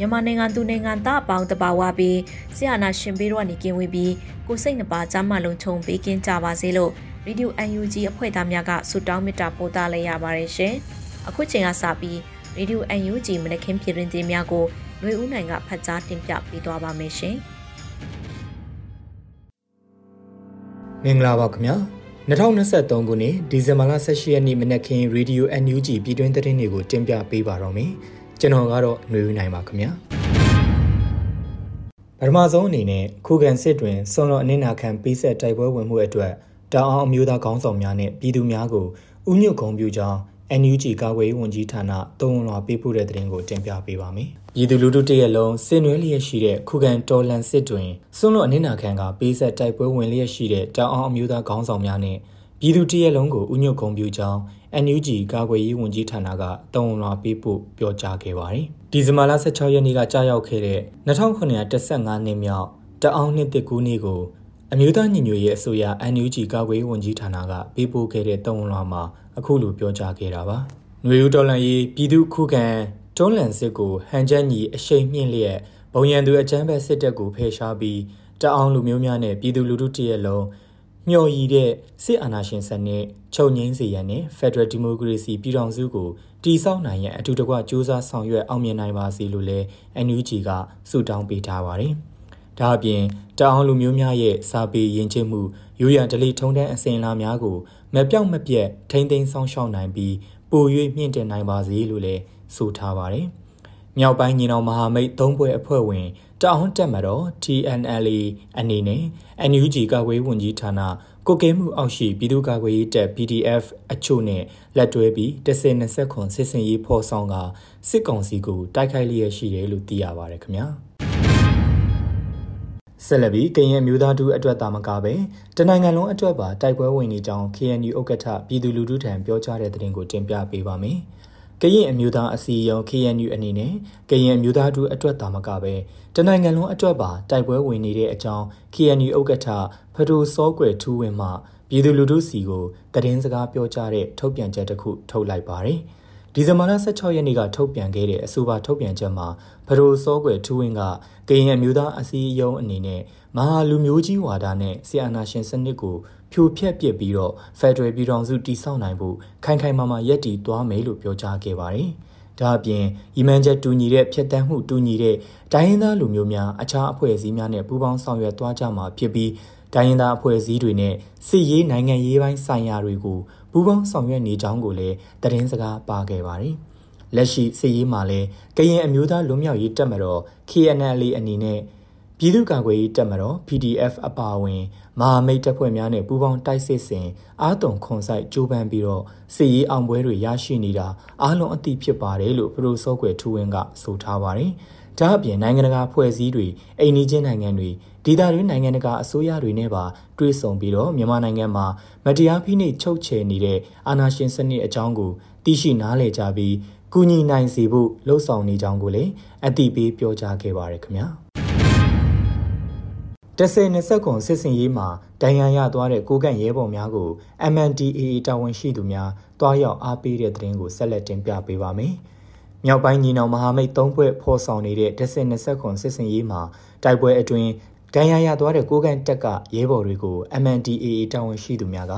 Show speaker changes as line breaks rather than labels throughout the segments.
မြန်မာနိုင်ငံသူနိုင်ငံသားအပေါင်းတပါဝပြီးဆရာနာရှင်ပေးတော့နေကင်းဝေးပြီးကိုစိတ်နှပါကြားမလုံးချုံပေးကင်းကြပါစေလို့ရေဒီယို UNG အဖွဲ့သားများကဆုတောင်းမေတ္တာပို့သလိုက်ရပါတယ်ရှင်။အခုချိန်ကစပြီးရေဒီယို UNG မနက်ခင်းပြည်တွင်တင်များကိုຫນွေဦးနိုင်ကဖတ်ကြားတင်ပြပေးသွားပါမယ်ရှင်။
မင်္ဂလာပါခင်ဗျာ။2023ခုနှစ်ဒီဇင်ဘာလ18ရက်နေ့မနက်ခင်းရေဒီယို UNG ပြည်တွင်းသတင်းတွေကိုတင်ပြပေးပါတော့မယ်။ ကျွန်တော်ကတော့ຫນွေဦးနိုင်ပါခင်ဗျာပထမဆုံးအနေနဲ့ခုခံစစ်တွင်စွန်တော်အနစ်နာခံပေးဆက်တိုက်ပွဲဝင်မှုအတွက်တောင်အောင်အမျိုးသားခေါင်းဆောင်များနဲ့ပြည်သူများကိုဥညွတ်ဂုံပြုကြောင်း NUG ကာကွယ်ရေးဝန်ကြီးဌာနသုံးလွှာပေးပို့တဲ့သတင်းကိုတင်ပြပေးပါမယ်။ပြည်သူလူထုတရက်လုံးစင်နွဲလျက်ရှိတဲ့ခုခံတော်လှန်စစ်တွင်စွန့်လွတ်အနစ်နာခံကပေးဆက်တိုက်ပွဲဝင်လျက်ရှိတဲ့တောင်အောင်အမျိုးသားခေါင်းဆောင်များနဲ့ပြည်သူတရက်လုံးကိုဥညွတ်ဂုံပြုကြောင်း NUG ကာကွယ်ရေးဝန်ကြီးဌာနကတုံ့လွှာပေးဖို့ပြောကြားခဲ့ပါတယ်။ဒီဇင်ဘာလ16ရက်နေ့ကကြာရောက်ခဲ့တဲ့2915နှစ်မြောက်တအောင်နှစ်တကူးနေ့ကိုအမျိုးသားညီညွတ်ရေးအစိုးရ NUG ကာကွယ်ရေးဝန်ကြီးဌာနကပေးပို့ခဲ့တဲ့တုံ့လွှာမှာအခုလိုပြောကြားခဲ့တာပါ။ຫນွေဦးတော်လှန်ရေးပြည်သူခုခံတွန်းလှန်စစ်ကိုဟန်ချက်ညီအရှိန်မြင့်လျက်ဘုံရန်သူအကြမ်းဖက်စစ်တပ်ကိုဖယ်ရှားပြီးတအောင်လူမျိုးများနဲ့ပြည်သူလူထုတရက်လုံး မျှော်ရည်တဲ့စစ်အာဏာရှင်စနစ်ချုပ်ငိမ့်စေရန်နဲ့ Federal Democracy ပြည်ထောင်စုကိုတည်ဆောက်နိုင်ရန်အထူးတကွစ조사ဆောင်ရွက်အောင်မြင်နိုင်ပါစေလို့လည်း NUG ကဆုတောင်းပေးထားပါတယ်။ဒါအပြင်တအောင်လူမျိုးများရဲ့စာပေယဉ်ကျေးမှုရိုးရာဓလေ့ထုံးတမ်းအစဉ်အလာများကိုမပြောက်မပြတ်ထိမ့်သိမ်းဆောင်ရှောက်နိုင်ပြီးပို၍မြင့်တင်နိုင်ပါစေလို့လည်းဆိုထားပါတယ်။မြောက်ပိုင်းညီနောင်မဟာမိတ်သုံးဘွဲအဖွဲ့ဝင် တအောင်တက်မတော် TNLA အနေနဲ့ NUG ကာကွယ်ဝန်ကြီးဌာနကိုကဲမှုအောက်ရှိပြည်သူ့ကာကွယ်ရေးတပ် PDF အချို့နဲ့လက်တွဲပြီး1020ခွန်စစ်စင်ရေးဖော်ဆောင်ကစစ်ကောင်စီကိုတိုက်ခိုက်လျက်ရှိတယ်လို့သိရပါတယ်ခင်ဗျာဆက်လက်ပြီးကရင်မျိုးသားတို့အတွက်တာမကပဲတနိုင်ငံလုံးအတွက်ပါတိုက်ပွဲဝင်နေကြောင်း KNU ဥက္ကဋ္ဌပြည်သူလူထုထံပြောကြားတဲ့သတင်းကိုတင်ပြပေးပါမယ်။ ကရင်အမျိုးသားအစည်းအရုံး KNU အနေနဲ့ကရင်အမျိုးသားတို့အတွက်သာမကပဲတနိုင်ငံလုံးအတွက်ပါတိုက်ပွဲဝင်နေတဲ့အကြောင်း KNU ဥက္ကဋ္ဌဖဒိုစောကွယ်ထူးဝင်းမှပြည်သူလူထုစီကိုသတင်းစကားပြောကြားတဲ့ထုတ်ပြန်ချက်တစ်ခုထုတ်လိုက်ပါတယ်။ဒီဇင်ဘာလ16ရက်နေ့ကထုတ်ပြန်ခဲ့တဲ့အဆိုပါထုတ်ပြန်ချက်မှာဖဒိုစောကွယ်ထူးဝင်းကကရင်အမျိုးသားအစည်းအရုံးအနေနဲ့မဟာလူမျိုးကြီးဝါဒနဲ့ဆီယနာရှင်စနစ်ကို ဖြိုဖျက်ပစ်ပြီးတော့ဖက်ဒရယ်ပြည်ထောင်စုတည်ဆောက်နိုင်ဖို့ခိုင်ခိုင်မာမာရည်တည်သွားမယ်လို့ပြောကြားခဲ့ပါတယ်။ဒါအပြင်ဤမှန်ချက်တူညီတဲ့ဖြစ်တမ်းမှုတူညီတဲ့တိုင်းရင်းသားလူမျိုးများအခြားအဖွဲ့အစည်းများနဲ့ပူးပေါင်းဆောင်ရွက်သွားကြမှာဖြစ်ပြီးတိုင်းရင်းသားအဖွဲ့အစည်းတွေနဲ့စစ်ရေးနိုင်ငံရေးပိုင်းဆိုင်ရာတွေကိုပူးပေါင်းဆောင်ရွက်နေကြောင်းကိုလည်းသတင်းစကားပါခဲ့ပါတယ်။လက်ရှိစစ်ရေးမှာလည်းကရင်အမျိုးသားလွတ်မြောက်ရေးတပ်မတော် KNL အနေနဲ့ ပြည်သူ့ကာကွယ်ရေးတပ်မတော် PDF အပါအဝင်မဟာမိတ်တပ်ဖွဲ့များနဲ့ပူးပေါင်းတိုက်စစ်စဉ်အာတုံခွန်ဆိုင်ကြိုးပမ်းပြီးတော့စစ်ရေးအောင်ပွဲတွေရရှိနေတာအားလုံးအသိဖြစ်ပါတယ်လို့ပရိုစောကွယ်ထူဝင်းကဆိုထားပါတယ်။ဒါအပြင်နိုင်ငံတကာဖွဲ့စည်းတွေအိန္ဒိချင်းနိုင်ငံတွေဒေသတွင်းနိုင်ငံတကာအစိုးရတွေနဲ့ပါတွဲဆုံပြီးတော့မြန်မာနိုင်ငံမှာမတရားဖိနှိပ်ချုပ်ချယ်နေတဲ့အာဏာရှင်စနစ်အကြောင်းကိုသိရှိနားလည်ကြပြီးကူညီနိုင်စေဖို့လှုံ့ဆော်နေကြောင်းကိုလည်းအသိပေးပြောကြားခဲ့ပါရခင်ဗျာ။ တဆယ်20ခွန်စစ်စင်ရေးမှာဒဏ်ရာရသွားတဲ့ကိုကန့်ရဲဘော်များကို MNDAA တာဝန်ရှိသူများတွားရောက်အားပေးတဲ့သတင်းကိုဆက်လက်တင်ပြပေးပါမယ်။မြောက်ပိုင်းညီနောင်မဟာမိတ်၃ဖွဲ့ဖော်ဆောင်နေတဲ့တဆယ်20ခွန်စစ်စင်ရေးမှာတိုက်ပွဲအတွင်းဒဏ်ရာရသွားတဲ့ကိုကန်တက်ကရဲဘော်တွေကို MNDAA တာဝန်ရှိသူများက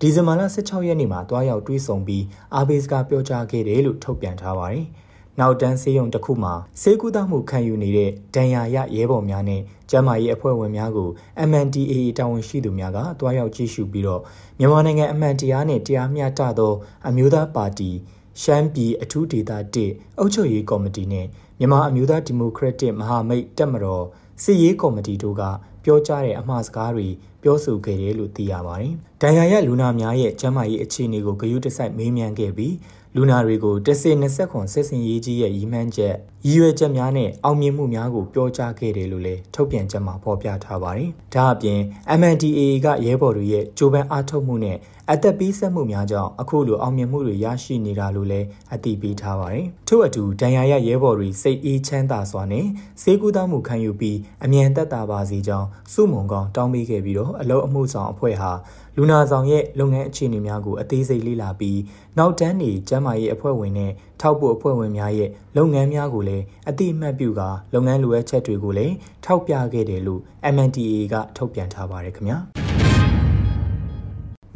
ဒီဇင်ဘာလ16ရက်နေ့မှာတွားရောက်တွေးဆုံပြီးအားပေးစကားပြောကြားခဲ့တယ်လို့ထုတ်ပြန်ထားပါတယ်။ နောက်တန်းစေးရုံတစ်ခုမှာစေကူသားမှုခံယူနေတဲ့ဒဏ်ရာရရဲဘော်များနဲ့ကျန်းမာရေးအဖွဲ့ဝင်များကို MNDAA တာဝန်ရှိသူများကတွားရောက်ကြည့်ရှုပြီးတော့မြန်မာနိုင်ငံအမှန်တရားနဲ့တရားမျှတသော အမျိုးသားပါတီရှမ်းပြည်အထူးဒေသ1အုပ်ချုပ်ရေးကော်မတီနဲ့မြန်မာအမျိုးသားဒီမိုကရက်တစ်မဟာမိတ်တက်မတော်စစ်ရေးကော်မတီတို့ကပြောကြားတဲ့အမှားစကားတွေပြောဆိုခဲ့တယ်လို့သိရပါတယ်။ဒဏ်ရာရလူနာများရဲ့ကျန်းမာရေးအခြေအနေကိုဂရုတစိုက်မေးမြန်းခဲ့ပြီး လူနာတွေကိုတဆေ20ခွန်စစ်စင်ရေးကြီးရဲ့ရည်မှန်းချက်ရည်ရွယ်ချက်များနဲ့အောင်မြင်မှုများကိုပြောကြားခဲ့တယ်လို့လည်းထုတ်ပြန်ချက်မှာဖော်ပြထားပါတယ်။ဒါအပြင် MNDAA ကရဲဘော်တွေရဲ့ကြိုးပမ်းအားထုတ်မှုနဲ့အသက်ပေးဆက်မှုများကြောင့်အခုလိုအောင်မြင်မှုတွေရရှိနေတာလို့လည်းအသိပေးထားပါတယ်။ထို့အတူဒဏ်ရာရရဲဘော်တွေစိတ်အေးချမ်းသာစွာနဲ့စေကူးသားမှုခံယူပြီးအမြန်သက်သာပါစေကြောင်းစုမုံကောင်တောင်းပေးခဲ့ပြီးတော့အလုံးအမှုဆောင်အဖွဲ့ဟာ လူနာဆောင်ရဲ့လုပ်ငန်းအခြေအနေများကိုအသေးစိတ်လေ့လာပြီးနောက်တန်းနေကျန်းမာရေးအဖွဲ့ဝင်နဲ့ထောက်ပို့အဖွဲ့ဝင်များရဲ့လုပ်ငန်းများကိုလည်းအတိအမှတ်ပြုကာလုပ်ငန်းလိုအပ်ချက်တွေကိုလည်းထောက်ပြခဲ့တယ်လို့ MNDAA ကထုတ်ပြန်ထားပါတယ်ခင်ဗျာ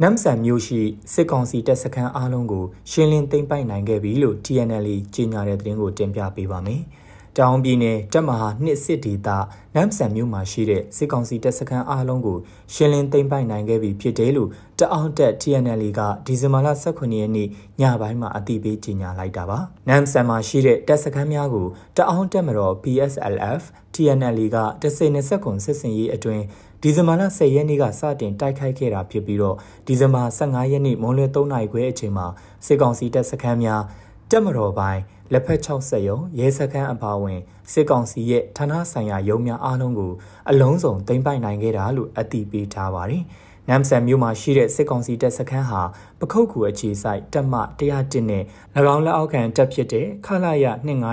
နမ်ဆန်မြို့ရှိစစ်ကောင်စီတပ်စခန်းအားလုံးကိုရှင်းလင်းသိမ်းပိုက်နိုင်ခဲ့ပြီလို့ TNL ကြေညာတဲ့သတင်းကိုတင်ပြပေးပါမယ်။ တောင်ပြည်နယ်တပ်မဟာနှစ်စစ်ဒေသနမ်ဆန်မြို့မှာရှိတဲ့စစ်ကောင်စီတပ်စခန်းအားလုံးကိုရှင်းလင်းသိမ်းပိုက်နိုင်ခဲ့ပြီဖြစ်တယ်လို့တအောင်းတက် TNL ကဒီဇင်ဘာလ18ရက်နေ့ညပိုင်းမှာအသိပေးကြေညာလိုက်တာပါနမ်ဆန်မှာရှိတဲ့တပ်စခန်းများကိုတအောင်းတက်မတော် PSLF TNL ကတစိနေဆက်ကွန်စစ်စင်ရေးအတွင်းဒီဇင်ဘာလ10ရက်နေ့ကစတင်တိုက်ခိုက်ခဲ့တာဖြစ်ပြီးတော့ဒီဇင်ဘာ15ရက်နေ့မွန်းလွဲ3နာရီခွဲအချိန်မှာစစ်ကောင်စီတပ်စခန်းများတက်မတော်ပိုင်း လက်ဖက်60ရုံရဲစခန်းအပါအဝင်စစ်ကောင်စီရဲ့ဌာနဆိုင်ရာရုံးများအားလုံးကိုအလုံးစုံသိမ်းပိုက်နိုင်ခဲ့တာလို့အသိပေးထားပါတယ်။နမ်ဆန်မြို့မှာရှိတဲ့စစ်ကောင်စီတပ်စခန်းဟာပခုတ်ကူအခြေဆိုင်တပ်မ101နဲ့၎င်းလက်အောက်ခံတပ်ဖြစ်တဲ့ခလာရ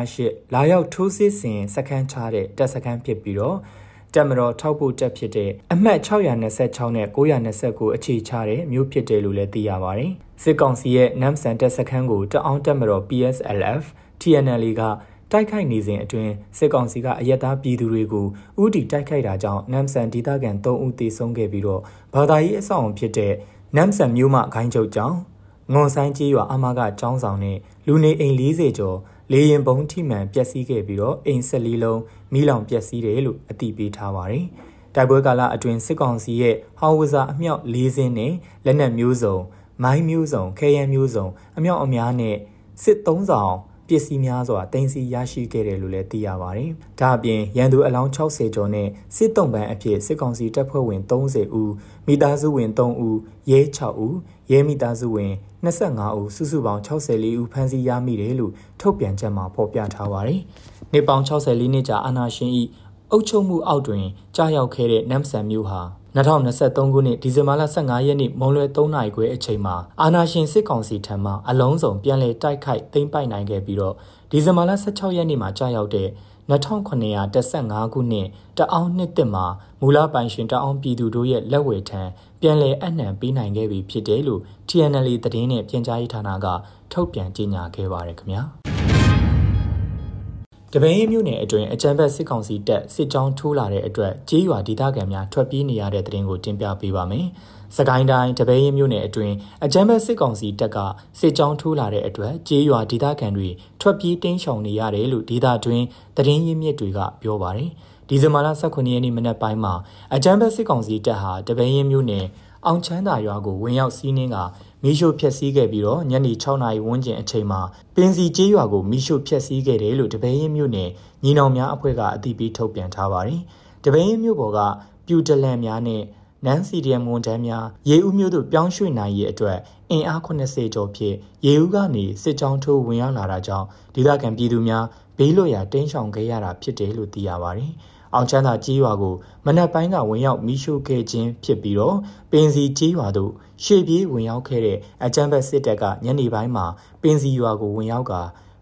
258လာရောက်ထိုးစစ်ဆင်စခန်းချတဲ့တပ်စခန်းဖြစ်ပြီးတော့တက်မတော်ထောက်ပို့တက်ဖြစ်တဲ့အမှတ်626နဲ့929အခြေချတဲ့မြို့ဖြစ်တယ်လို့လည်းသိရပါတယ်။စစ်ကောင်စီရဲ့နမ်ဆန်တပ်စခန်းကိုတအောင်းတက်မတော် PSLF TNL ကတိုက်ခိုက်နေစဉ်အတွင်းစစ်ကောင်စီကအရက်သားပြည်သူတွေကိုဥတီတိုက်ခိုက်တာကြောင့်နမ်ဆန်ဒေသခံ3ဦးသေဆုံးခဲ့ပြီးတော့ဘာသာရေးအဆောက်အုံဖြစ်တဲ့နမ်ဆန်မြို့မှခိုင်းချုပ်ကြောင်းငွန်ဆိုင်ကြီးရွာအမကကျောင်းဆောင်နဲ့လူနေအိမ်40ကျော်လေရင်ပုံထိမှန်ပျက်စီးခဲ့ပြီးတော့အိမ်ဆက်လေးလုံးမိလောင်ပျက်စီးတယ်လို့အသိပေးထားပါတယ်။တိုက်ပွဲကာလအတွင်းစစ်ကောင်စီရဲ့ဟောင်ဝဇာအမြောက်၄စင်းနဲ့လက်နက်မျိုးစုံမိုင်းမျိုးစုံခဲယမ်းမျိုးစုံအမြောက်အများနဲ့စစ်သုံးဆောင် ပစ္စည်းများစွာတင်စီရရှိခဲ့တယ်လို့လည်းသိရပါတယ်။ဒါအပြင်ရန်သူအလောင်း60ကျော်နဲ့စစ်တုံးပန်းအဖြစ်စစ်ကောင်စီတပ်ဖွဲ့ဝင်30ဦးမိသားစုဝင်3ဦးရဲ6ဦးရဲမိသားစုဝင်25ဦးစုစုပေါင်း64ဦးဖမ်းဆီးရမိတယ်လို့ထုတ်ပြန်ချက်မှာဖော်ပြထားပါတယ်။နေပေါင်း64နှစ်ကြာအာဏာရှင်၏အုပ်ချုပ်မှုအောက်တွင်ကြာရောက်ခဲ့တဲ့နမ်ဆန်မြို့ဟာ 2023ခုနှစ်ဒီဇင်ဘာလ15ရက်နေ့မွန်လွယ်3နာရီခွဲအချိန်မှာအာနာရှင်စစ်ကောင်စီထံမှအလုံးစုံပြန်လည်တိုက်ခိုက်သိမ်းပိုက်နိုင်ခဲ့ပြီးတော့ဒီဇင်ဘာလ16ရက်နေ့မှာကြာရောက်တဲ့2915ခုနှစ်တအောင်းနှစ်တစ်မှာမူလပိုင်ရှင်တအောင်းပြည်သူတို့ရဲ့လက်ဝယ်ထံပြန်လည်အနှံပေးနိုင်ခဲ့ပြီဖြစ်တယ်လို့ TNL သတင်းနဲ့ပြန်ကြားရေးဌာနကထုတ်ပြန်ကြေညာခဲ့ပါတယ်ခင်ဗျာ တပင်းမြို့နယ်အတွင်းအကြံဘက်စစ်ကောင်စီတပ်စစ်ကြောင်းထိုးလာတဲ့အတွက်ကြေးရွာဒေသခံများထွက်ပြေးနေရတဲ့တဲ့ရင်ကိုတင်ပြပေးပါမယ်။စကိုင်းတိုင်းတပင်းမြို့နယ်အတွင်းအကြံဘက်စစ်ကောင်စီတပ်ကစစ်ကြောင်းထိုးလာတဲ့အတွက်ကြေးရွာဒေသခံတွေထွက်ပြေးတင်းရှောင်နေရတယ်လို့ဒေသတွင်းသတင်းရင်းမြစ်တွေကပြောပါတယ်။ဒီဇင်ဘာလ18ရက်နေ့မနက်ပိုင်းမှာအကြံဘက်စစ်ကောင်စီတပ်ဟာတပင်းမြို့နယ်အောင်ချမ်းသာရွာကိုဝင်ရောက်စီးနင်းက မီးရှို့ဖျက်ဆီးခဲ့ပြီးတော့ညနေ6နာရီဝန်းကျင်အချိန်မှာပင်စီကျေးရွာကိုမီးရှို့ဖျက်ဆီးခဲ့တယ်လို့တပည့်ရင်မြို့နယ်ညီနောင်များအဖွဲ့ကအသိပေးထုတ်ပြန်ထားပါတယ်။တပည့်ရင်မြို့ပေါ်ကပြူတလန်များနဲ့နန်းစီဒီယမ်ဝန်ထမ်းများရေဦးမြို့သို့ပြောင်းရွှေ့နိုင်ရေးအတွက်အင်အား80ကျော်ဖြင့်ရေဦးကနေစစ်ကြောင်းထိုးဝင်ရောက်လာတာကြောင့်ဒေသခံပြည်သူများဘေးလွတ်ရာတင်းရှောင်ခဲ့ရတာဖြစ်တယ်လို့သိရပါတယ်။ အောင်ချမ်းသာကြီးရွာကိုမနက်ပိုင်းကဝင်ရောက်မိရှို့ခဲ့ခြင်းဖြစ်ပြီးတော့ပင်စီကြီးရွာသို့ရှေ့ပြေးဝင်ရောက်ခဲ့တဲ့အကြမ်းဖက်စစ်တပ်ကညနေပိုင်းမှာပင်စီရွာကိုဝင်ရောက်က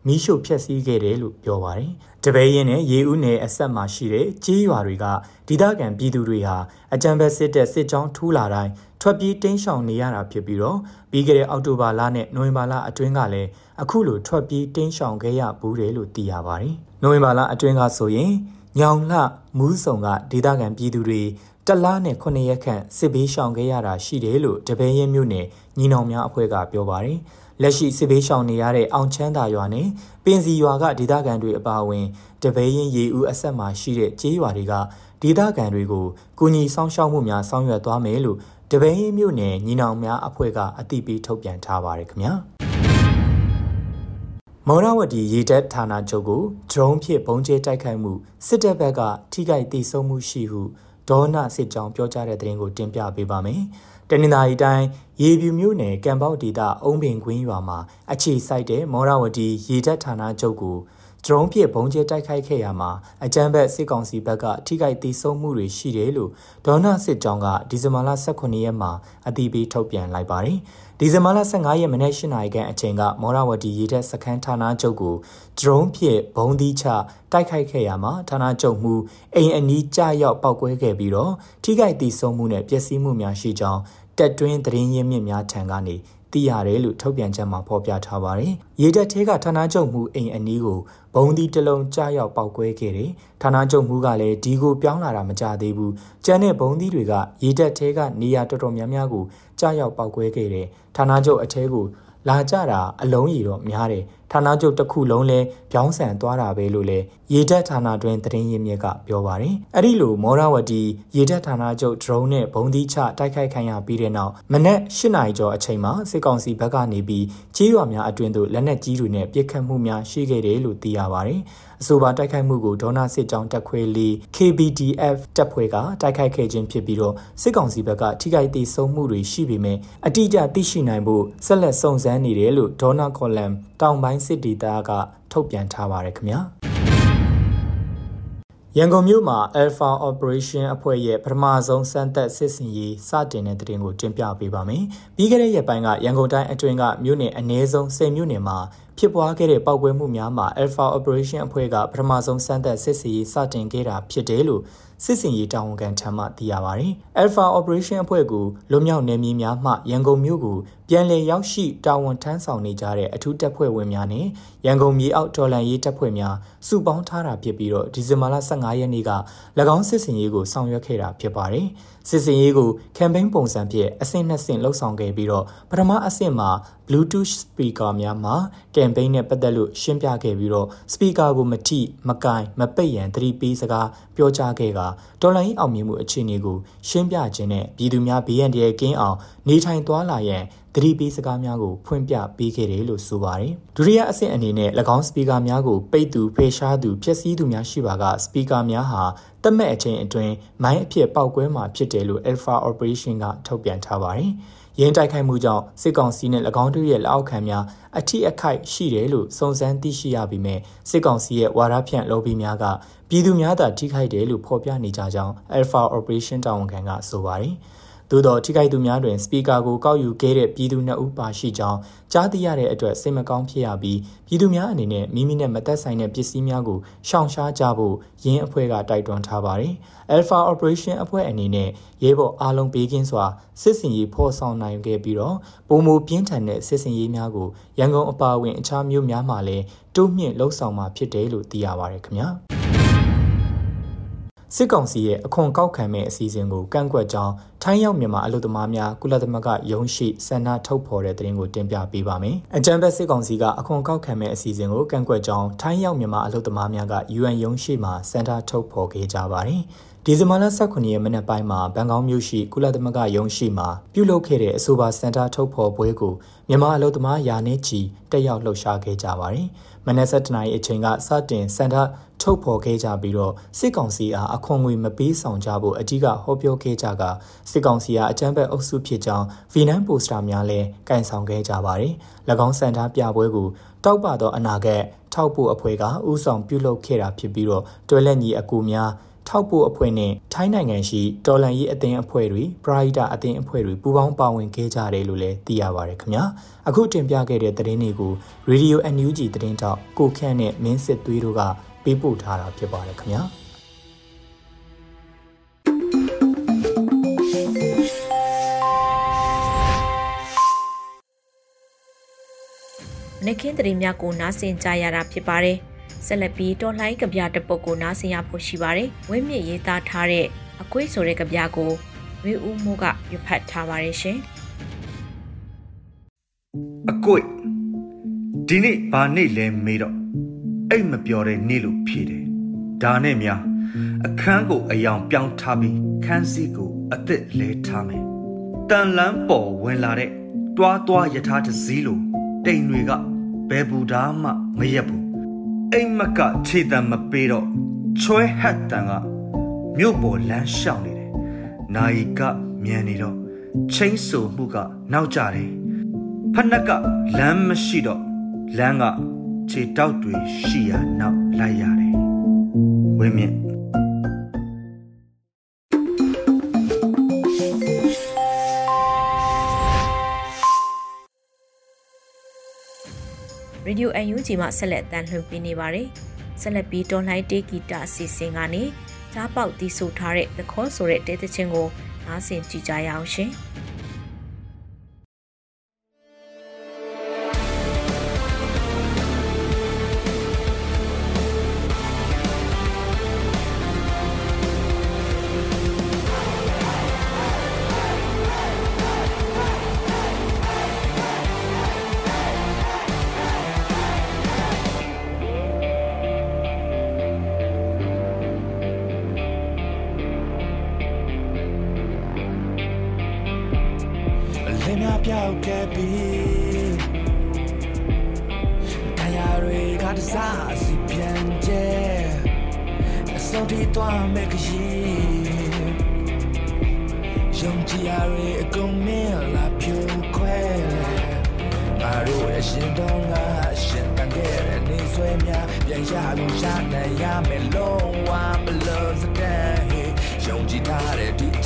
မီးရှို့ဖျက်ဆီးခဲ့တယ်လို့ပြောပါတယ်။တပည့်ရင်နဲ့ရေဦးနယ်အဆက်မှာရှိတဲ့ကြေးရွာတွေကဒေသခံပြည်သူတွေဟာအကြံဘက်စစ်တပ်စစ်ကြောင်းထူးလာတိုင်းထွက်ပြေးတင်းရှောင်နေရတာဖြစ်ပြီးတော့ပြီးခဲ့တဲ့အောက်တိုဘာလနဲ့နိုဝင်ဘာလအတွင်းကလည်းအခုလိုထွက်ပြေးတင်းရှောင်ခဲ့ရဘူးတယ်လို့သိရပါတယ်။နိုဝင်ဘာလအတွင်းကဆိုရင် ညောင်လှမူးစုံကဒေသခံပြည်သူတွေတလားနဲ့ခုနှစ်ရက်ခန့်စစ်ဘေးရှောင်ခဲ့ရတာရှိတယ်လို့တပည့်ရင်မြို့နယ်ညီနောင်များအဖွဲ့ကပြောပါတယ်။လက်ရှိစစ်ဘေးရှောင်နေရတဲ့အောင်ချမ်းသာရွာနဲ့ပင်စီရွာကဒေသခံတွေအပါအဝင်တပည့်ရင်ရေဦးအဆက်မှာရှိတဲ့ကျေးရွာတွေကဒေသခံတွေကိုကူညီဆောင်ရှောက်မှုများဆောင်ရွက်သွားမယ်လို့တပည့်ရင်မြို့နယ်ညီနောင်များအဖွဲ့ကအသိပေးထုတ်ပြန်ထားပါတယ်ခင်ဗျာ။ မော်ရဝတီရေတပ်ဌာနချုပ်ကိုဒရုန်းဖြင့်ပုံကျဲတိုက်ခိုက်မှုစစ်တပ်ဘက်ကထိခိုက်ဒေဆုံးမှုရှိဟုဒေါနစစ်ကြောင်းပြောကြားတဲ့သတင်းကိုတင်ပြပေးပါမယ်။တနင်္သာရီတိုင်းရေပြူမြို့နယ်ကံပေါဒေသအုံပင်ကွင်းရွာမှာအခြေစိုက်တဲ့မော်ရဝတီရေတပ်ဌာနချုပ်ကို ဒရုန်းဖြင့်ဘုံကျဲတိုက်ခိုက်ခဲ့ရမှာအကြမ်းဖက်စစ်ကောင်စီဘက်ကထိခိုက်ဒေဆုံးမှုတွေရှိတယ်လို့ဒေါနစစ်ကြောင်းကဒီဇင်ဘာလ18ရက်မှာအတည်ပြုထုတ်ပြန်လိုက်ပါတယ်။ဒီဇင်ဘာလ15ရက်မနေ့8နာရီခန့်အချိန်ကမောရဝတီရေတပ်စခန်းဌာနချုပ်ကိုဒရုန်းဖြင့်ဘုံသီးချတိုက်ခိုက်ခဲ့ရမှာဌာနချုပ်မှုအိမ်အနီးကျရောက်ပောက်ကွဲခဲ့ပြီးတော့ထိခိုက်ဒေဆုံးမှုနဲ့ပျက်စီးမှုများရှိကြောင်းတက်တွင်းသတင်းရင်းမြစ်များထံကနေ သိရတယ်လို့ထုတ်ပြန်ချက်မှာဖော်ပြထားပါတယ်။ရေတပ်သေးကဌာနချုပ်မှုအိမ်အနီးကိုဘုံဒီတလုံးကြားရောက်ပောက်ကွဲခဲ့တယ်။ဌာနချုပ်မှုကလည်းဒီကိုပြောင်းလာတာမကြသေးဘူး။ကျန်တဲ့ဘုံဒီတွေကရေတပ်သေးကနေရာတော်တော်များများကိုကြားရောက်ပောက်ကွဲခဲ့တယ်။ဌာနချုပ်အထဲကိုလာကြတာအလုံးကြီးတော့များတယ် ဌာနချုပ်တစ်ခုလုံးလဲပြောင်းဆန်သွားတာပဲလို့လဲရေတပ်ဌာနတွင်သတင်းရင်းမြစ်ကပြောပါတယ်အဲ့ဒီလိုမောရဝတီရေတပ်ဌာနချုပ် drone နဲ့ဘုံသီးချတိုက်ခိုက်ခံရပြီးတဲ့နောက်မနက်၈နာရီကျော်အချိန်မှာစစ်ကောင်စီဘက်ကနေပြီးကြေးရွာများအတွင်သို့လက်နက်ကြီးတွေနဲ့ပစ်ခတ်မှုများရှိခဲ့တယ်လို့သိရပါတယ်အဆိုပါတိုက်ခိုက်မှုကိုဒေါနာစစ်ကြောင်းတပ်ခွဲလေး KBDF တပ်ဖွဲ့ကတိုက်ခိုက်ခဲ့ခြင်းဖြစ်ပြီးတော့စစ်ကောင်စီဘက်ကထိခိုက်ဒေဆုံးမှုတွေရှိပေမဲ့အတိအကျသိရှိနိုင်ဖို့ဆက်လက်စုံစမ်းနေတယ်လို့ဒေါနာကော်လမ်တောင်ပိုင်းစစ်ဒေသကထုတ်ပြန်ထားပါတယ်ခင်ဗျာရန်ကုန်မြို့မှာ Alpha Operation အဖွဲ့ရဲ့ပထမဆုံးစမ်းသပ်စစ်စင်ရေးစတင်တဲ့တဲ့တင်ကိုတင်ပြပေးပါမယ်။ပြီးခဲ့တဲ့ရက်ပိုင်းကရန်ကုန်တိုင်းအတွင်းကမြို့နယ်အနည်းဆုံး10မြို့နယ်မှာဖြစ်ပွားခဲ့တဲ့ပောက်ကွဲမှုများမှာ Alpha Operation အဖွဲ့ကပထမဆုံးစမ်းသပ်စစ်ဆေးရေးစတင်ခဲ့တာဖြစ်တယ်လို့စစ်စင်ရေးတာဝန်ခံထံမှသိရပါတယ်။ Alpha Operation အဖွဲ့ကလွန်မြောက်နယ်မြေများမှရန်ကုန်မြို့ကိုပြန်လည်ရောက်ရှိတာဝန်ထမ်းဆောင်နေကြတဲ့အထူးတပ်ဖွဲ့ဝင်များနဲ့ရန်ကုန်မြေအောက်တော်လှန်ရေးတပ်ဖွဲ့များစုပေါင်းထားတာဖြစ်ပြီးတော့ဒီဇင်ဘာလ15ရက်နေ့က၎င်းစစ်စင်ရေးကိုဆောင်ရွက်ခဲ့တာဖြစ်ပါတယ်။စစ်စင်ရေးကို campaign ပုံစံဖြင့်အဆင့်နှစ်ဆင့်လှုပ်ဆောင်ခဲ့ပြီးတော့ပထမအဆင့်မှာ Bluetooth speaker များမှာ campaign နဲ့ပတ်သက်လို့ရှင်းပြခဲ့ပြီးတော့ speaker ကိုမထိမကင်မပိတ်ရန်သတိပေးစကားပြောကြားခဲ့ကဒေါ်လာရင်းအောင်မြင်မှုအခြေအနေကိုရှင်းပြခြင်းနဲ့ပြည်သူများဘေးရန်တရကင်းအောင်နေထိုင်သွားလာရန် သတိပေးစကားများကိုဖွင့်ပြပေးခဲ့တယ်လို့ဆိုပါတယ်။ဒုတိယအဆင့်အနေနဲ့၎င်းစပီကာများကိုပိတ်သူဖေရှားသူဖျက်ဆီးသူများရှိပါကစပီကာများဟာတတ်မဲ့အချိန်အတွင်းမိုင်းအဖြစ်ပောက်ကွဲမှာဖြစ်တယ်လို့ Alpha Operation ကထုတ်ပြန်ထားပါတယ်။ရင်းတိုက်ခိုက်မှုကြောင့်စစ်ကောင်စီနဲ့၎င်းတို့ရဲ့လက်အောက်ခံများအထိအခိုက်ရှိတယ်လို့စုံစမ်းသိရှိရပြီးမြဲစစ်ကောင်စီရဲ့ဝါဒဖြန့် lobby များကပြည်သူများသာထိခိုက်တယ်လို့ဖော်ပြနေကြကြောင်း Alpha Operation တာဝန်ခံကဆိုပါတယ်။ သို့သောထိခိုက်သူများတွင်စပီကာကိုကောက်ယူခဲ့တဲ့ပြည်သူနှစ်ဦးပါရှိကြောင်းကြားသိရတဲ့အတွက်စိတ်မကောင်းဖြစ်ရပြီးပြည်သူများအနေနဲ့မိမိနဲ့မသက်ဆိုင်တဲ့ပစ္စည်းများကိုရှောင်ရှားကြဖို့ရင်းအဖွဲ့ကတိုက်တွန်းထားပါတယ်။ Alpha Operation အဖွဲ့အနေနဲ့ရဲဘော်အားလုံးဘေးကင်းစွာစစ်စင်ရေးဖော်ဆောင်နိုင်ခဲ့ပြီးတော့ပုံမူပြင်းထန်တဲ့စစ်စင်ရေးများကိုရန်ကုန်အပါအဝင်အခြားမြို့များမှာလည်းတိုးမြင့်လှုပ်ဆောင်မှာဖြစ်တယ်လို့သိရပါတယ်ခင်ဗျာ။ စစ်ကောင်စီရဲ့အခွန်ကောက်ခံမဲ့အစီအစဉ်ကိုကန့်ကွက်ကြောင်းထိုင်းရောက်မြန်မာအလို့သမားများကုလသမဂ္ဂယုံရှိဆန္ဒထုတ်ဖော်တဲ့သတင်းကိုတင်ပြပေးပါမယ်။အကြံဖက်စစ်ကောင်စီကအခွန်ကောက်ခံမဲ့အစီအစဉ်ကိုကန့်ကွက်ကြောင်းထိုင်းရောက်မြန်မာအလို့သမားများက UN ယုံရှိမှာဆန္ဒထုတ်ဖော်ခဲ့ကြပါတယ်။ဒီဇင်ဘာလ18ရက်မနက်ပိုင်းမှာဘန်ကောက်မြို့ရှိကုလသမဂ္ဂယုံရှိမှာပြုလုပ်ခဲ့တဲ့အဆိုပါစင်တာထုတ်ဖော်ပွဲကိုမြန်မာအလုပ်သမားယာနေချီတက်ရောက်လှုပ်ရှားခဲ့ကြပါတယ်။ မနက်7:00နာရီအချိန်ကစတင်စင်တာထုတ်ဖော်ခဲ့ကြပြီးတော့စစ်ကောင်စီအားအခွန်ငွေမပေးဆောင်ကြဖို့အကြီးကဟောပြောခဲ့ကြကစစ်ကောင်စီအားအကြမ်းဖက်အုပ်စုဖြစ်ကြောင်းဗီနန်ပိုစတာများလည်းကင်ဆောင်ခဲ့ကြပါတယ်။၎င်းစံထားပြပွဲကိုတောက်ပသောအနာဂတ်ထောက်ဖို့အဖွဲ့ကဥဆောင်ပြုလုပ်ခဲ့တာဖြစ်ပြီးတော့တွဲလက်ညီအကူများ ထောက်ဖို့အဖွဲ့နဲ့ထိုင်းနိုင်ငံရှိတော်လန်ရေးအသင်းအဖွဲ့တွေပရိုက်တာအသင်းအဖွဲ့တွေပူးပေါင်းပါဝင်ခဲ့ကြတယ်လို့လည်းသိရပါတယ်ခင်ဗျာအခုတင်ပြခဲ့တဲ့သတင်းတွေကို Radio NUG သတင်းတောက်ကိုခန့်နဲ့မင်းစစ်သွေးတို့ကပေးပို့ထားတာဖြစ်ပါတယ်ခင်ဗျာ
နခင်တရီမြကိုနားဆင်ကြရတာဖြစ်ပါတယ် ဆက်လက်ပြီးတော်လှန်ရေးကြပြတပုတ်ကိုနားဆင်ရဖို့ရှိပါတယ်။ဝင်းမြင့်ရေးသားထားတဲ့အကွေးဆိုတဲ့ကြပြကိုဝေဦးမိုးကရွတ်ဖတ်ထားပါတယ်ရှင်။
အကွေးဒီနေ့ဘာနေ့လဲမေးတော့အိတ်မပြောတဲ့နေ့လို့ဖြေတယ်။ဒါနဲ့များအခန်းကိုအယောင်ပြောင်းထားပြီးခန်းစည်းကိုအသက်လဲထားမယ်။တန်လန်းပေါ်ဝင်လာတဲ့တွားတွားယထာတစည်းလိုတိမ်တွေကဘယ်ဘူးသားမှမရက်ဘူး အိမ်မကခြေတံမပေးတော့ချွဲဟတ်တန်ကမြို့ပေါ်လမ်းရှောင်နေတယ်။နာယီကမြန်နေတော့ချင်းဆူမှုကနောက်ကျတယ်။ဖက်နှက်ကလမ်းမရှိတော့လမ်းကခြေတောက်တွေရှိရနောက်လိုက်ရတယ်။ဝင်းမြင့်
ရေဒီယို UNG မှာဆက်လက်တန်လှန်ပေးနေပါတယ်။ဆက်လက်ပြီးတော်လှန်တေးဂီတအစီအစဉ်ကနေကြားပေါက်တီးဆိုထားတဲ့သခေါ်ဆိုတဲ့တဲသချင်းကိုနားဆင်ကြည့်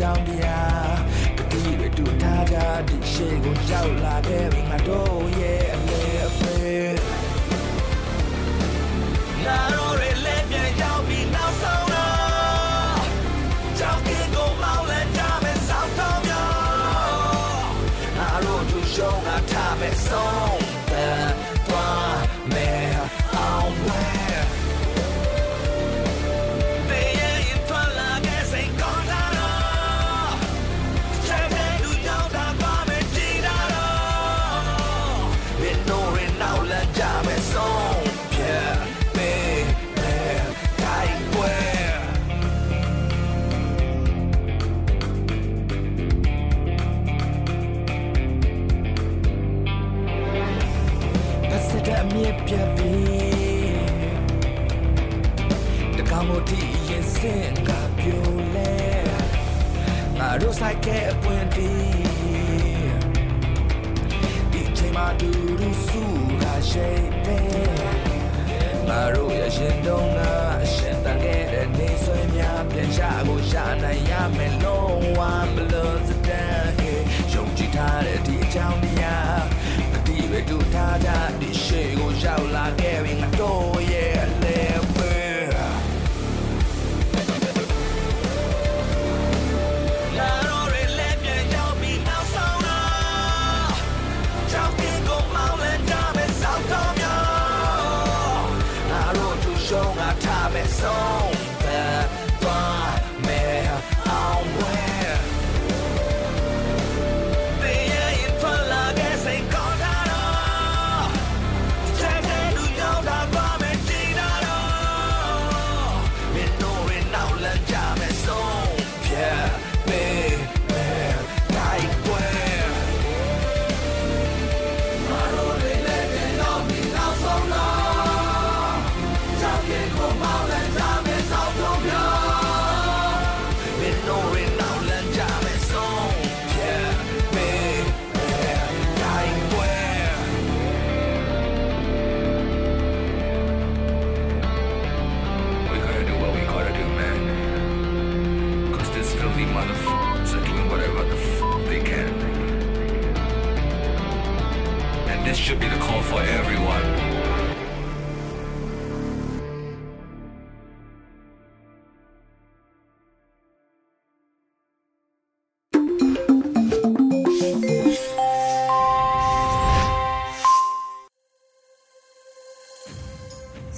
ကြရအော င်ရှင်။
for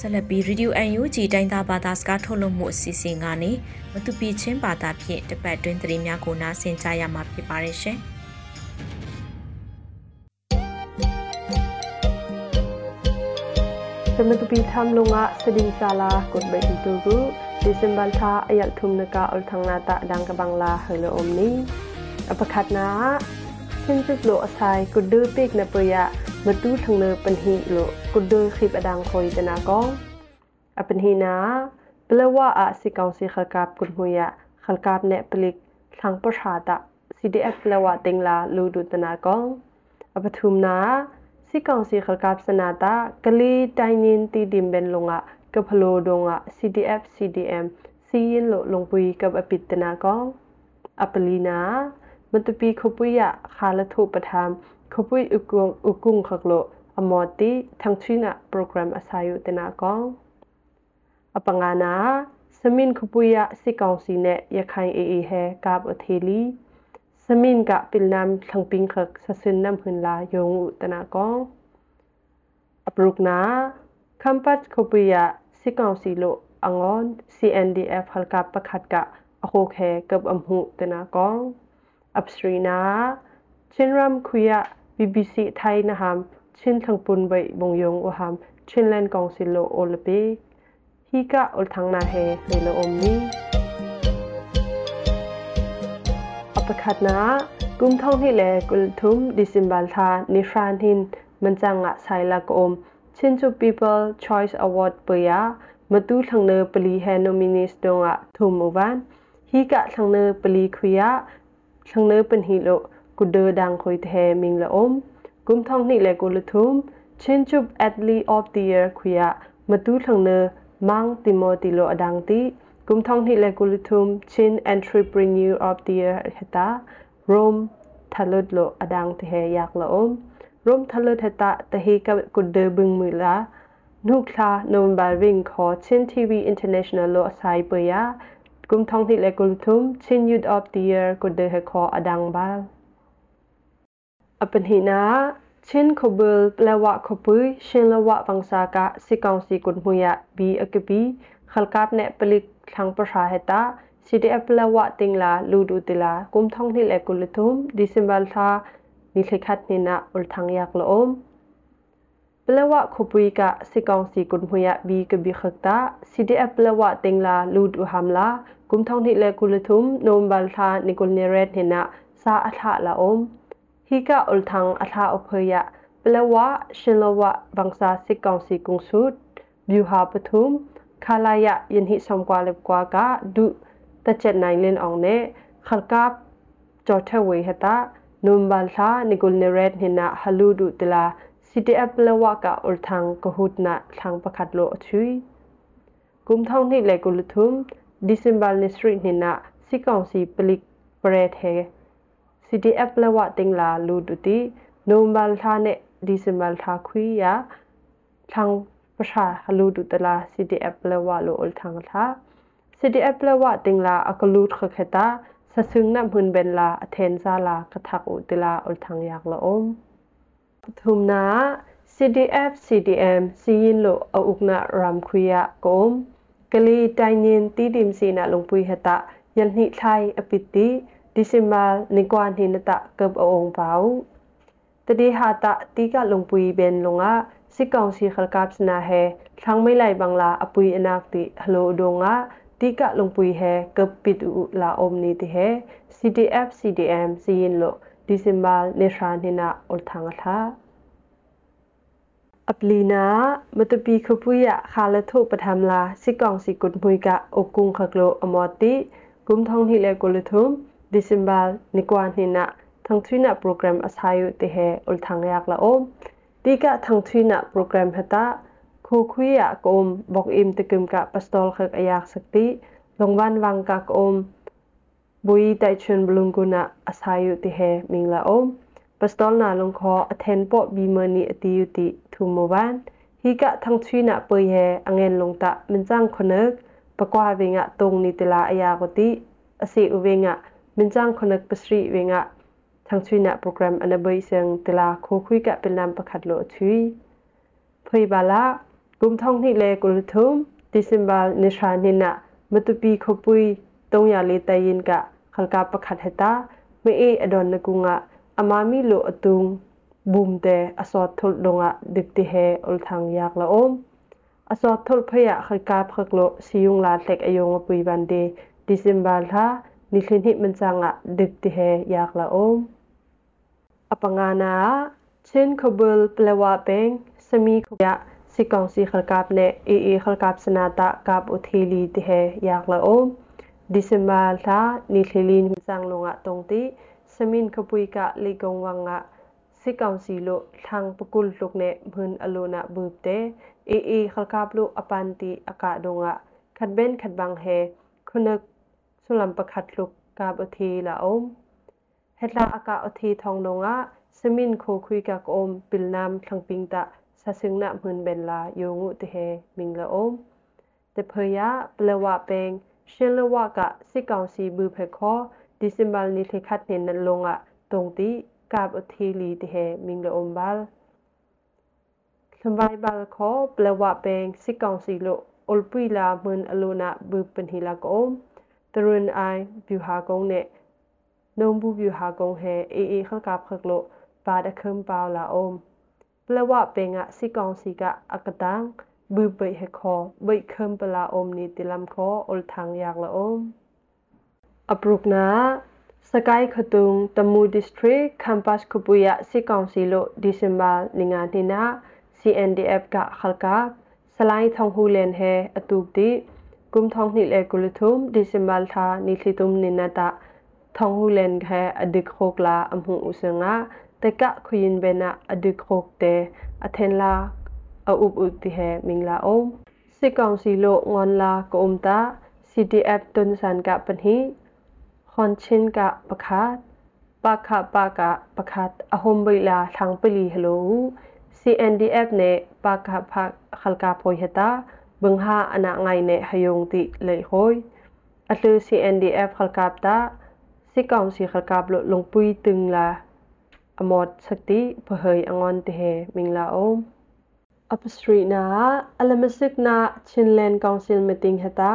ဆဆက်လက်ပြီး Radio UNG တိုင်းသားဘာသာစကားထုတ်လွှင့်မှုအစီအစဉ်ကနေမတူပီချင်းဘာသာဖြင့်တပတ်တွင်းသတင်းများကိုနားဆင်ကြရမှာဖြစ်ပါတယ်ရှင်။
မတူပီသမ်လုံငါစဒင်းဆာလာကုတ်ဘိတူကူဒီဇင်ဘာသာအယက်ထုံနကအလထငနာတာဒန်ကဘင်္ဂလာဟလအုံနီအပခတ်နာစင်စစ်လိုအဆိုင်ကုဒူပိကနပယ မတူထငနပန်ဟီလိုကုဒူခိပဒန်ခွိတနာကောအပန်ဟီနာပလဝအစီကောင်စီခကပ်ကုမှုယခလကပ်နေပလိကသံပရှာတာ CDF ပလဝတင်လာလူဒုတနာကောအပထုမနာစီကောင်စီခလကပ်စနာတာကလီတိုင်းနင်းတီဒီမ်ဘန်လုံငါကဖလိုဒုံငါ CDF CDM စီရင်လိုလုံပွီကပ်အပိတနာကောအပလီနာမတပီခပွိယခါလထုပထမ် ခပွိဥကုံဥကုံခကလိုအမောတိသံချီနာ program အစာယုတနာကောအပငါနာစမင်ခပွိယစီကောင်စီနဲ့ရခိုင်အေအေဟဲကပ်အသေးလီစမင်ကပိလနမ်ခန့်ပင်းခက်ဆစင်နမ်ဟွန်လာယုံဥတနာကောအပရုကနာခမ်ပတ်ခပွိယစီကောင်စီလိုအငွန် CNDF ဟလကပခတ်ကအခုခဲကပ် BBC ไทยนะฮามชินทังปุนใบบงยงอุหามชินแลนกองสิโลโอลปีฮิกะอลทังนาเฮเลโลอมนี้อัปคัดนะกุมท่องฮิเลกุลทุมดิซิมบัลทานิฟรานหินมันจังอะไซลากอมชินจู People ชอยส์อ Award เปียมาตู้ทังเนอปลีแฮโนมินิสดงอะทุมอุบนฮิกะทังเนอปลีคุยะทังเนอเป็นฮิโล กุเดดังคอยเทมิงละอมกุมทองนี่เลกุลทุมเช่นจุบแอดลีออฟเดียคุยะมาตู้ทางเนมังติโมติโลอดังติกุมทองนี่เลกุลทุมเช่น entrepreneur of the year เฮตาโรมทะลุดโลอดังเทอยากละอมโรมทะลุดเฮตาตะเฮกับกุเดบึงมือละนุกลาโนมบาริงขอเช่นทีวีอินเตอร์เนชั่นแนลโลอไซเปียกุมทองที่เลกุลทุมชินยุดออฟเดียร์กุดเดฮคออดังบาล အပနိနာချင်းခဘလပလဝခပုယရှင်လဝပန်စာကစီကောင်စီကွန်မူယဘီအကပီခလကပ်နဲ့ပလိထောင်ပရာဟတာ CDF လဝတင်လာလူဒူတလာကုမ်ထောင်းနိလေကုလထုမ်ဒီစင်ဘာသာနိခေခတ်နိနာဥလထောင်ရက်လောမ်ပလဝခုပွေကစီကောင်စီကွန်မူယဘီကဘီခတာ CDF လဝတင်လာလူဒူဟမ်လာကုမ်ထောင်းနိလေကုလထုမ်နိုမ်ဘာသာနိကုလနေရက်နိနာစာအထလာအုံး ဟီကာအုလ်ထန်အထာအဖေယပလဝရှင်လဝဘန်စာစစ်ကောင်စီကုံဆုဒ်ဘျူဟာပထုမ်ခလာယယင်ဟိဆောင်ကွာလေကွာကဒုတချက်နိုင်လင်းအောင်နဲ့ခလကပ်ကြောထဝေဟတာနုံဘလသာနီဂုလနရက်ဟိနာဟလူဒုတလာ CTF လဝကဥထံကဟုဒနာထံပခတ်လိုအချွီကုမ်ထောင်းနိလေကုလထုမ်ဒီစင်ဘာလစ်စထရီနိနာစီကောင်စီပလိပရက်ဟေ CDF လဝတင်လာလူတူတီနိုမန်ထာနဲ့ဒီစမန်ထာခွီယာထောင်ပရှာဟလူတူတလာ CDF လဝလိုအလ်ထောင်ထာ CDF လဝတင်လာအကလူခခတာဆဆုင္နမ်ဟွန်ဘန်လာအသင်ဇာလာကထကူတလာအလ်ထောင်ရက်လောအုံးထုမနာ CDF CDM စီရင်လို့အုပ်နာရမ်ခွေရကုံကလေးတိုင်းရင်တီးတင်စီနာလုံပွေဟတာယန်ဟိထိုင်အပိတိ ဒီဇင်ဘာနိကွာနိနတာကပ်အောင်ပေါတတိဟာတာတီကလုံပွေဘန်လုံငါစစ်ကောင်စီခလကပ်စနာဟဲထန်းမိလိုက်ဘင်္ဂလာအပွေအနာတိဟလိုဒိုငါတီကလုံပွေဟဲကပ်ပိတူလာအုံနီတိဟဲ CDF CDM စီရင်လို့ဒီဇင်ဘာနေရှာနိနာအုလ်ထန်ငါအပလီနာမတပီခပူယခါလထုပထမလာစိကောင်စီကုတ်မွေကအုကုံခကလိုအမောတိဂုံထောင်းဟိလေကိုလထုမ် December nikwan hina thangthuina program asayu te he ulthangyak la om tika thangthuina program hata khu khuya kom bok im tikum ka pastol khak ayak sakti longwan wang ka kom bui tai chun blunguna asayu te he mingla om pastol na long kho athen po bi mani atiyu ti thumowan hika thangthuina poi he angen longta minjang khonak pakwa winga tongni tila ayaku ti ase uwenga minjang connect pasri winga thangchuina program anabai seng tila kho khui ka pilam pakhat lo thui phoi bala gum thong ni le kul thum disimbal nisha nina matupi khopui tongya le tayin ka khalka pakhat heta me e adon nakunga amami lo atung bum te asot thul donga dikti he ol thang yak la om asot thul phaya khalka phak lo siung la tek ayong pui ban de disimbal tha นิคลินิมันจังอะดึกติเฮอยากละอมอปังานาเช่นขบลเปลว่าเปงสมีขยะสิกองสีขลกับเนเอเอขลกับสนาตะกับอุทิลีติเฮอยากละอมดิสมาลทานิคลินมันจังลงอะตรงติสมินขปุยกะลิกงวังอะสิกองสีโลทางปกุลลุกเนมืนอโลนะบืบเตเอเอขลกับลุอปันติอากาดงอะขัดเบนขัดบังเฮคุณก สุลัมประคัดลุกกาบอทีละอมเฮตลาอากาอทีทองลงะสมินโคคุยกับอมปิลนามทังปิงตะสะซึงนะเมืนเบลลาโยงุติเฮมิงละอมแต่เพยะเปลวะเปงเชลวะกะสิกองสีบือเพคอดิสิมบาลนิเทคัดเนนันลงะตรงตีกาบอทีลีติเฮมิงละอมบาลสบายบาลคอเปลวะเปงสิกองสีโลอุลปุยลาเหมือนอโลนะบือเป็นฮิลากอม တရင်အိုင်ဗျူဟာကုန်းနဲ့နုံဘူးဗျူဟာကုန်းဟဲအေအေခလကဖခလို့ပါဒခမ်ပေါလာအုံးပလဝပေငါစီကောင်စီကအကတန်းဘူဘိဟခောဘိခမ်ပလာအုံးနီတိလမ်ခောအုလ်ထန်းယက်လာအုံးအပရုကနာစကိုင်းခတုံတမူဒစ်စထရစ်ကမ်ပတ်ခုပူယစီကောင်စီလို့ဒီဇင်ဘာလငါနေနာ CNDF ကခလကစလိုင်းထုံဟူလန်ဟဲအတူတီ กุมทองนิเลกุลทุมดิซิมบาลทานิลิตุมนินาตะทองฮูเลนเฮอดิกโคกลาอัมหุอุสงะแต่กะคุยินเบนะอดิกโคกเตอเทนลาออุบอุติเฮมิงลาอมสิกองซิโลงอนลากอุมตา CDF ตุนสันกะปันฮีคอนชินกะปะคัดปะคะปะกะปะคัดอหมบิลาทางปลีฮัลโหล CNDF เนปะคะพักขลกาโพยตา บึงหาอนาไงเนหยงติเลยโหยอัตลือ CNDF ขลกาบตาสิกองสีขลกาบลลงปุยตึงลาอมอดสักติเพเฮยองอนติเฮมิงลาโอมอัปสตรีนาอัลมสิกนาชินแลนกองซิลมติงเฮตา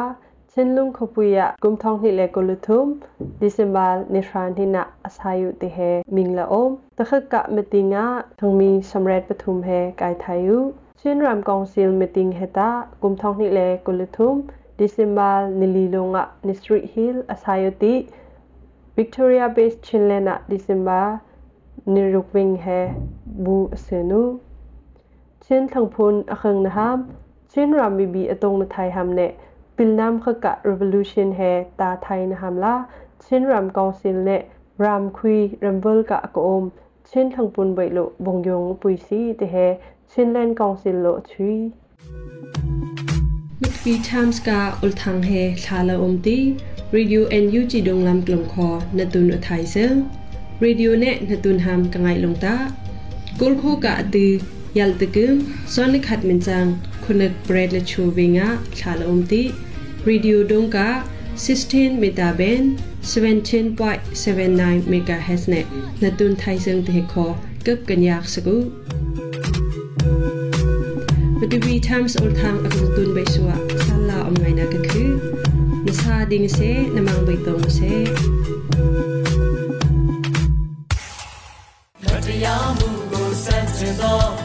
ชินลุงขปุยะกุมทองฮิเลกุลุทุมดิเซมบาลนิทรานทินะอาศัยอยู่ติเฮมิงละอมตะขกะมติงะทั้งมีสำเร็จปทุมเฮกายไทยุชินราม Sinram Council meeting heta kumthong ni le kuluthum December nililonga Nistri Hill Asayoti Victoria based Chilena December niruping he bu senu Chin thangphun akhang na ham Chin ram bi bi atong na thai ham ne Pilnam khaka revolution he ta thai na ham la Chin ram council ne ram khui ramble ka ko om Chin thangphun bai lo bongyong puisi te he chinland council lo chui
mitpi times ka ulthang he thala umti radio and ug dong lam klom kho natun uthai se radio ne natun ham kangai longta kul kho ka ati yal tekum sonik hat min chang khunak bread le chu winga thala umti radio dongka 16 meter band 17.79 megahertz ne natun thai seng te kho kap kan yak sagu Patubi times ol thang ak tun bai suwa sala om ngai na ka khu na sa ding se namang bai tong se
တရားမှုကိုစั